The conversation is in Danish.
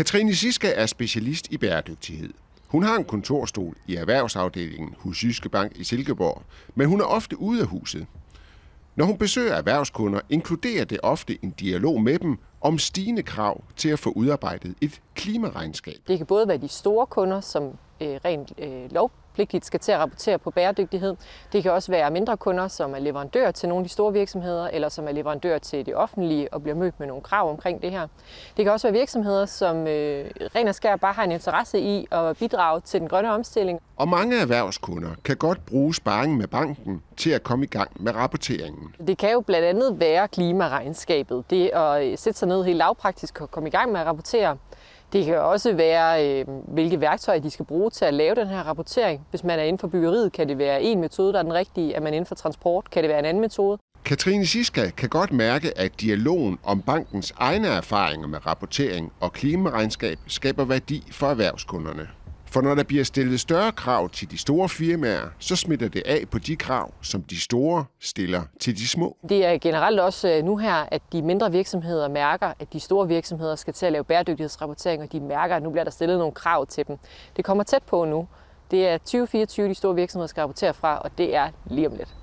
Katrine Siska er specialist i bæredygtighed. Hun har en kontorstol i erhvervsafdelingen hos Jyske Bank i Silkeborg, men hun er ofte ude af huset. Når hun besøger erhvervskunder, inkluderer det ofte en dialog med dem om stigende krav til at få udarbejdet et klimaregnskab. Det kan både være de store kunder, som øh, rent øh, lovpligtigt skal til at rapportere på bæredygtighed. Det kan også være mindre kunder, som er leverandør til nogle af de store virksomheder, eller som er leverandør til det offentlige og bliver mødt med nogle krav omkring det her. Det kan også være virksomheder, som øh, rent og skær bare har en interesse i at bidrage til den grønne omstilling. Og mange erhvervskunder kan godt bruge sparring med banken til at komme i gang med rapporteringen. Det kan jo blandt andet være klimaregnskabet. Det at sætte sig ned helt lavpraktisk og komme i gang med at rapportere. Det kan også være, øh, hvilke værktøjer de skal bruge til at lave den her rapportering. Hvis man er inden for byggeriet, kan det være en metode, der er den rigtige. Er man inden for transport, kan det være en anden metode. Katrine Siska kan godt mærke, at dialogen om bankens egne erfaringer med rapportering og klimaregnskab skaber værdi for erhvervskunderne. For når der bliver stillet større krav til de store firmaer, så smitter det af på de krav, som de store stiller til de små. Det er generelt også øh, nu her, at de mindre virksomheder mærker, at de store virksomheder skal til at lave bæredygtighedsrapportering, og de mærker, at nu bliver der stillet nogle krav til dem. Det kommer tæt på nu. Det er 2024, de store virksomheder skal rapportere fra, og det er lige om lidt.